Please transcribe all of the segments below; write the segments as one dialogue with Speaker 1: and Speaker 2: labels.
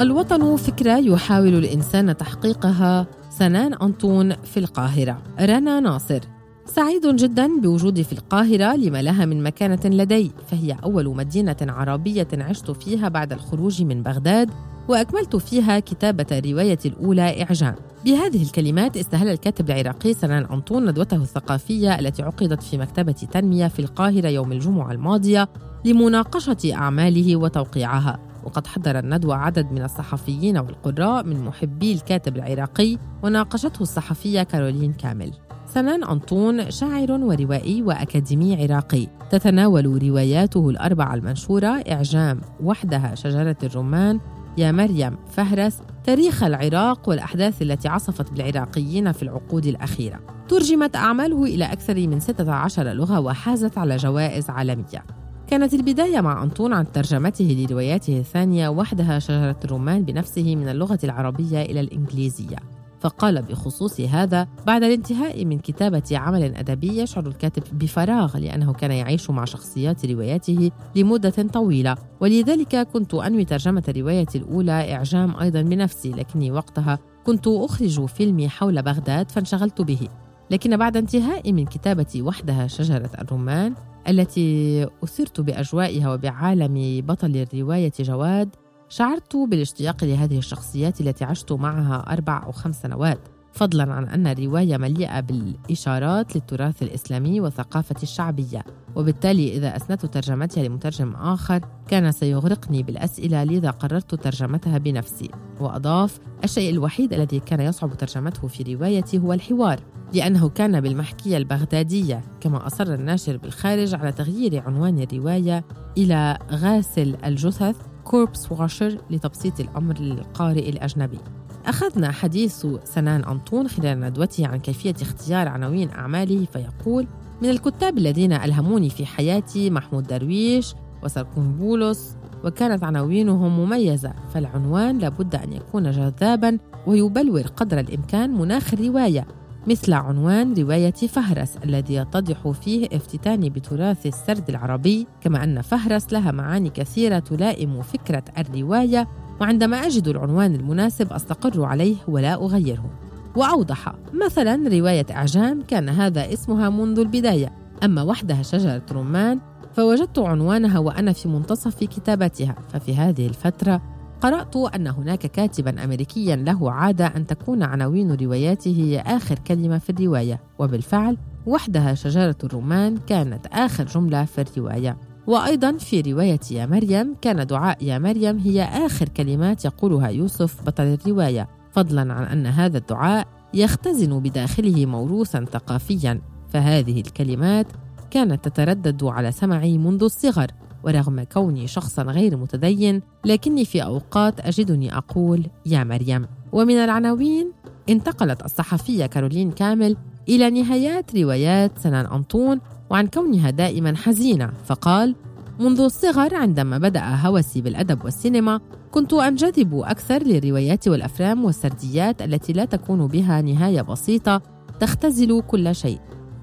Speaker 1: الوطن فكرة يحاول الإنسان تحقيقها. سنان أنطون في القاهرة. رنا ناصر. سعيد جدا بوجودي في القاهرة لما لها من مكانة لدي فهي أول مدينة عربية عشت فيها بعد الخروج من بغداد وأكملت فيها كتابة روايتي الأولى إعجام بهذه الكلمات استهل الكاتب العراقي سنان أنطون ندوته الثقافية التي عقدت في مكتبة تنمية في القاهرة يوم الجمعة الماضية لمناقشة أعماله وتوقيعها. وقد حضر الندوة عدد من الصحفيين والقراء من محبي الكاتب العراقي وناقشته الصحفية كارولين كامل. سنان أنطون شاعر وروائي وأكاديمي عراقي. تتناول رواياته الأربعة المنشورة إعجام وحدها شجرة الرمان يا مريم فهرس تاريخ العراق والأحداث التي عصفت بالعراقيين في العقود الأخيرة. ترجمت أعماله إلى أكثر من 16 لغة وحازت على جوائز عالمية. كانت البداية مع أنطون عن ترجمته لرواياته الثانية وحدها شجرة الرمان بنفسه من اللغة العربية إلى الإنجليزية. فقال بخصوص هذا بعد الانتهاء من كتابة عمل أدبي يشعر الكاتب بفراغ لأنه كان يعيش مع شخصيات رواياته لمدة طويلة. ولذلك كنت أنوي ترجمة روايتي الأولى إعجام أيضا بنفسي لكني وقتها كنت أخرج فيلمي حول بغداد فانشغلت به. لكن بعد انتهاء من كتابة وحدها شجرة الرمان التي أثرت بأجوائها وبعالم بطل الرواية جواد شعرت بالاشتياق لهذه الشخصيات التي عشت معها أربع أو خمس سنوات فضلا عن أن الرواية مليئة بالإشارات للتراث الإسلامي والثقافة الشعبية. وبالتالي إذا أسندت ترجمتها لمترجم آخر كان سيغرقني بالأسئلة لذا قررت ترجمتها بنفسي. وأضاف الشيء الوحيد الذي كان يصعب ترجمته في روايتي هو الحوار. لأنه كان بالمحكية البغدادية كما أصر الناشر بالخارج على تغيير عنوان الرواية إلى غاسل الجثث كوربس واشر لتبسيط الأمر للقارئ الأجنبي. أخذنا حديث سنان أنطون خلال ندوته عن كيفية اختيار عناوين أعماله فيقول من الكتاب الذين ألهموني في حياتي محمود درويش وسركون بولس وكانت عناوينهم مميزة فالعنوان لابد أن يكون جذابا ويبلور قدر الإمكان مناخ الرواية مثل عنوان رواية فهرس الذي يتضح فيه افتتاني بتراث السرد العربي كما أن فهرس لها معاني كثيرة تلائم فكرة الرواية وعندما أجد العنوان المناسب أستقر عليه ولا أغيره. وأوضح مثلا رواية أعجام كان هذا اسمها منذ البداية أما وحدها شجرة رمان فوجدت عنوانها وأنا في منتصف كتابتها. ففي هذه الفترة قرأت أن هناك كاتبا أمريكيا له عادة أن تكون عناوين رواياته هي آخر كلمة في الرواية وبالفعل وحدها شجرة الرمان كانت آخر جملة في الرواية. وأيضا في رواية يا مريم كان دعاء يا مريم هي آخر كلمات يقولها يوسف بطل الرواية فضلا عن أن هذا الدعاء يختزن بداخله موروثا ثقافيا. فهذه الكلمات كانت تتردد على سمعي منذ الصغر. ورغم كوني شخصا غير متدين لكني في أوقات أجدني أقول يا مريم. ومن العناوين انتقلت الصحفية كارولين كامل إلى نهايات روايات سنان أنطون وعن كونها دائما حزينة فقال منذ الصغر عندما بدأ هوسي بالأدب والسينما كنت أنجذب أكثر للروايات والأفلام والسرديات التي لا تكون بها نهاية بسيطة تختزل كل شيء.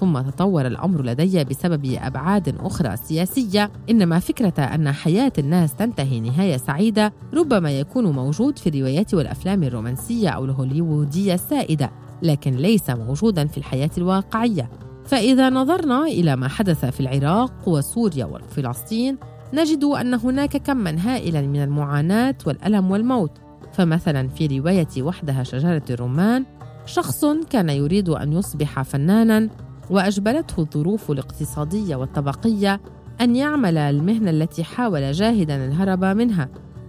Speaker 1: ثم تطور الأمر لدي بسبب أبعاد أخرى سياسية إنما فكرة أن حياة الناس تنتهي نهاية سعيدة ربما يكون موجود في الروايات والأفلام الرومانسية أو الهوليوودية السائدة لكن ليس موجودا في الحياة الواقعية. فإذا نظرنا إلى ما حدث في العراق وسوريا وفلسطين نجد أن هناك كما هائلا من المعاناة والألم والموت. فمثلا في رواية وحدها شجرة الرمان شخص كان يريد أن يصبح فنانا وأجبرته الظروف الاقتصادية والطبقية أن يعمل المهنة التي حاول جاهدا الهرب منها.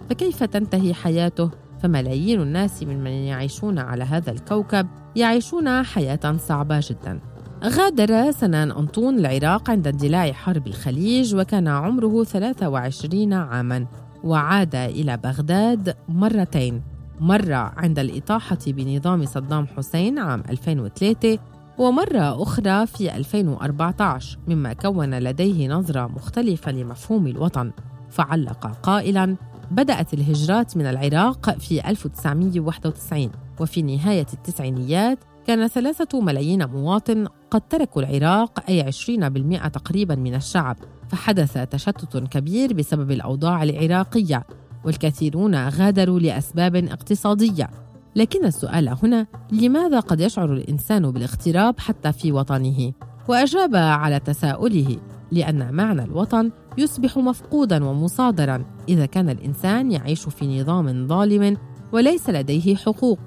Speaker 1: فكيف تنتهي حياته؟ فملايين الناس ممن يعيشون على هذا الكوكب؟ يعيشون حياة صعبة جدا. غادر سنان أنطون العراق عند اندلاع حرب الخليج وكان عمره 23 عاماً وعاد إلى بغداد مرتين. مرة عند الإطاحة بنظام صدام حسين عام 2003 ومرة أخرى في 2014 مما كون لديه نظرة مختلفة لمفهوم الوطن. فعلق قائلاً بدأت الهجرات من العراق في 1991 وفي نهاية التسعينيات كان ثلاثة ملايين مواطن قد تركوا العراق أي 20% تقريبا من الشعب. فحدث تشتت كبير بسبب الأوضاع العراقية والكثيرون غادروا لأسباب اقتصادية. لكن السؤال هنا لماذا قد يشعر الإنسان بالاغتراب حتى في وطنه؟ وأجاب على تساؤله لأن معنى الوطن يصبح مفقودا ومصادرا إذا كان الإنسان يعيش في نظام ظالم وليس لديه حقوق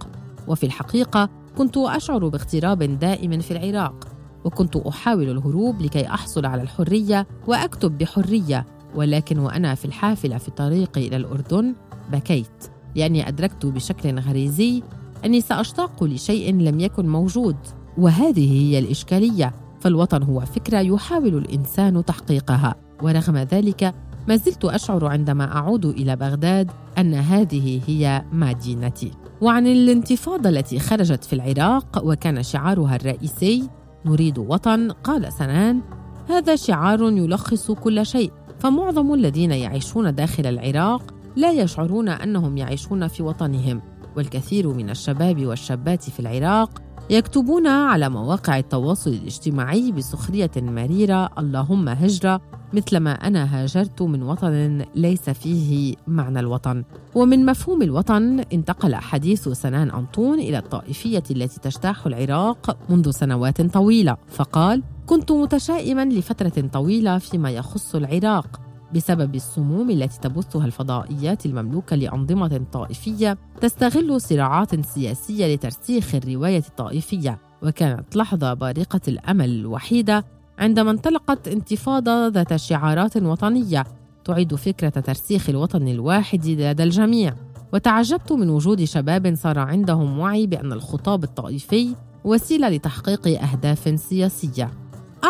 Speaker 1: وفي الحقيقة كنت أشعر باغتراب دائم في العراق وكنت أحاول الهروب لكي أحصل على الحرية وأكتب بحرية ولكن وأنا في الحافلة في طريقي إلى الأردن بكيت لأني أدركت بشكل غريزي أني سأشتاق لشيء لم يكن موجود وهذه هي الإشكالية فالوطن هو فكرة يحاول الإنسان تحقيقها ورغم ذلك ما زلت أشعر عندما أعود إلى بغداد أن هذه هي مدينتي. وعن الانتفاضة التي خرجت في العراق وكان شعارها الرئيسي نريد وطن قال سنان هذا شعار يلخص كل شيء فمعظم الذين يعيشون داخل العراق لا يشعرون أنهم يعيشون في وطنهم والكثير من الشباب والشابات في العراق يكتبون على مواقع التواصل الاجتماعي بسخرية مريرة اللهم هجرة مثلما أنا هاجرت من وطن ليس فيه معنى الوطن. ومن مفهوم الوطن انتقل حديث سنان أنطون إلى الطائفية التي تجتاح العراق منذ سنوات طويلة فقال كنت متشائما لفترة طويلة فيما يخص العراق بسبب السموم التي تبثها الفضائيات المملوكة لأنظمة طائفية تستغل صراعات سياسية لترسيخ الرواية الطائفية. وكانت لحظة بارقة الأمل الوحيدة عندما انطلقت انتفاضة ذات شعارات وطنية تعيد فكرة ترسيخ الوطن الواحد لدى الجميع. وتعجبت من وجود شباب صار عندهم وعي بأن الخطاب الطائفي وسيلة لتحقيق أهداف سياسية.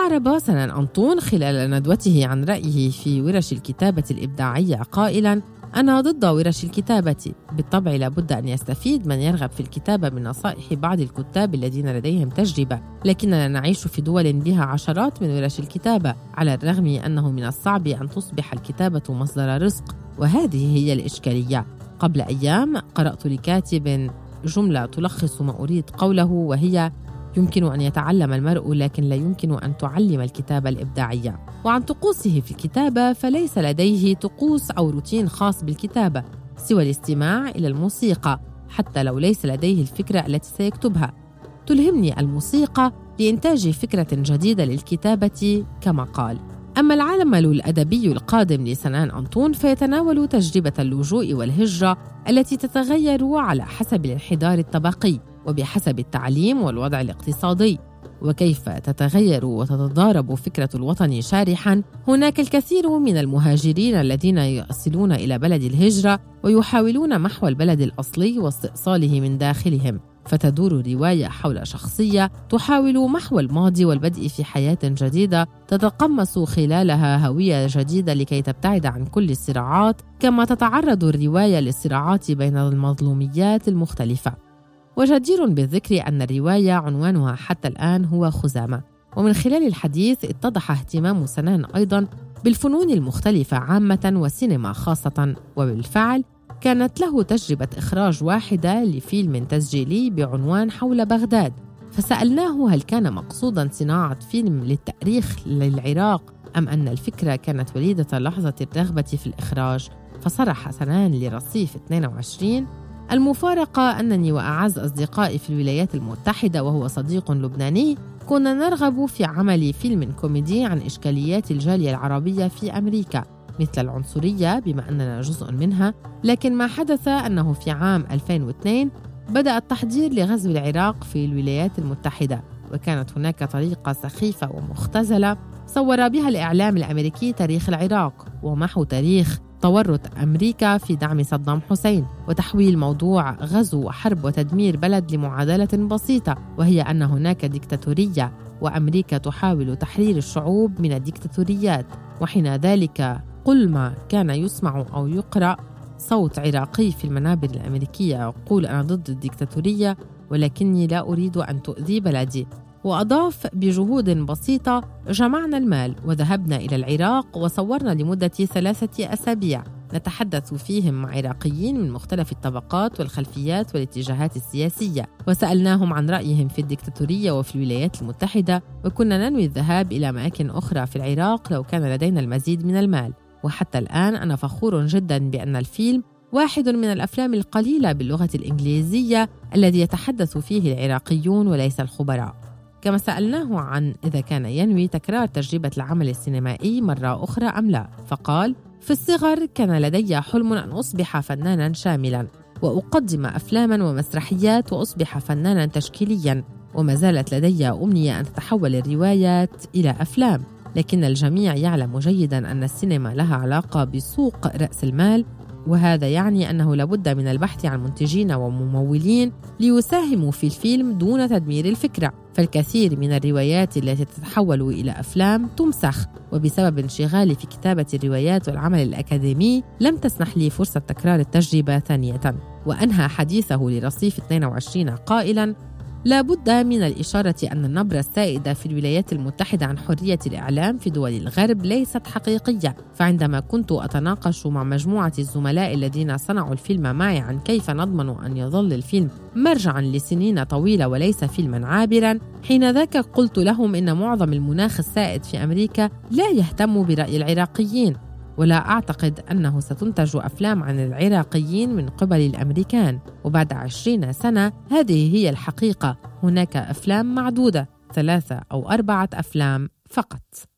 Speaker 1: أعرب سنان أنطون خلال ندوته عن رأيه في ورش الكتابة الإبداعية قائلاً: أنا ضد ورش الكتابة، بالطبع لابد أن يستفيد من يرغب في الكتابة من نصائح بعض الكتاب الذين لديهم تجربة، لكننا نعيش في دول بها عشرات من ورش الكتابة، على الرغم أنه من الصعب أن تصبح الكتابة مصدر رزق، وهذه هي الإشكالية. قبل أيام قرأت لكاتب جملة تلخص ما أريد قوله وهي يمكن أن يتعلم المرء لكن لا يمكن أن تعلم الكتابة الإبداعية وعن طقوسه في الكتابة فليس لديه طقوس أو روتين خاص بالكتابة سوى الاستماع إلى الموسيقى حتى لو ليس لديه الفكرة التي سيكتبها. تلهمني الموسيقى لإنتاج فكرة جديدة للكتابة كما قال. أما العمل الأدبي القادم لسنان أنطون فيتناول تجربة اللجوء والهجرة التي تتغير على حسب الانحدار الطبقي. وبحسب التعليم والوضع الاقتصادي. وكيف تتغير وتتضارب فكرة الوطن شارحا؟ هناك الكثير من المهاجرين الذين يصلون إلى بلد الهجرة ويحاولون محو البلد الأصلي واستئصاله من داخلهم. فتدور الروايه حول شخصية تحاول محو الماضي والبدء في حياة جديدة تتقمص خلالها هوية جديدة لكي تبتعد عن كل الصراعات كما تتعرض الرواية للصراعات بين المظلوميات المختلفة. وجدير بالذكر أن الرواية عنوانها حتى الآن هو خزامة. ومن خلال الحديث اتضح اهتمام سنان أيضا بالفنون المختلفة عامة والسينما خاصة. وبالفعل كانت له تجربة إخراج واحدة لفيلم تسجيلي بعنوان حول بغداد. فسألناه هل كان مقصودا صناعة فيلم للتأريخ للعراق أم أن الفكرة كانت وليدة لحظة الرغبة في الإخراج؟ فصرح سنان لرصيف 22 المفارقة أنني وأعز أصدقائي في الولايات المتحدة وهو صديق لبناني كنا نرغب في عمل فيلم كوميدي عن إشكاليات الجالية العربية في أمريكا مثل العنصرية بما أننا جزء منها لكن ما حدث أنه في عام 2002 بدأ التحضير لغزو العراق في الولايات المتحدة وكانت هناك طريقة سخيفة ومختزلة صور بها الإعلام الأمريكي تاريخ العراق ومحو تاريخ تورط أمريكا في دعم صدام حسين وتحويل موضوع غزو وحرب وتدمير بلد لمعادلة بسيطة وهي أن هناك ديكتاتورية وأمريكا تحاول تحرير الشعوب من الديكتاتوريات. وحين ذلك قل ما كان يسمع أو يقرأ صوت عراقي في المنابر الأمريكية يقول أنا ضد الديكتاتورية ولكني لا أريد أن تؤذي بلدي. وأضاف بجهود بسيطة جمعنا المال وذهبنا إلى العراق وصورنا لمدة ثلاثة أسابيع. نتحدث فيهم مع عراقيين من مختلف الطبقات والخلفيات والاتجاهات السياسية. وسألناهم عن رأيهم في الدكتاتورية وفي الولايات المتحدة وكنا ننوي الذهاب إلى أماكن أخرى في العراق لو كان لدينا المزيد من المال. وحتى الآن أنا فخور جدا بأن الفيلم واحد من الأفلام القليلة باللغة الإنجليزية الذي يتحدث فيه العراقيون وليس الخبراء. كما سألناه عن إذا كان ينوي تكرار تجربة العمل السينمائي مرة أخرى أم لا فقال في الصغر كان لدي حلم أن أصبح فنانا شاملا وأقدم أفلاما ومسرحيات وأصبح فنانا تشكيليا وما زالت لدي أمنية أن تتحول الروايات إلى أفلام لكن الجميع يعلم جيدا أن السينما لها علاقة بسوق رأس المال وهذا يعني أنه لابد من البحث عن منتجين وممولين ليساهموا في الفيلم دون تدمير الفكرة. فالكثير من الروايات التي تتحول إلى أفلام تمسخ وبسبب انشغالي في كتابة الروايات والعمل الأكاديمي لم تسنح لي فرصة تكرار التجربة ثانية. وأنهى حديثه لرصيف 22 قائلاً لا بد من الإشارة أن النبرة السائدة في الولايات المتحدة عن حرية الإعلام في دول الغرب ليست حقيقية. فعندما كنت أتناقش مع مجموعة الزملاء الذين صنعوا الفيلم معي عن كيف نضمن أن يظل الفيلم مرجعا لسنين طويلة وليس فيلما عابرا حين ذاك قلت لهم إن معظم المناخ السائد في أمريكا لا يهتم برأي العراقيين. ولا أعتقد أنه ستنتج أفلام عن العراقيين من قبل الأمريكان. وبعد عشرين سنة هذه هي الحقيقة. هناك أفلام معدودة ثلاثة أو أربعة أفلام فقط.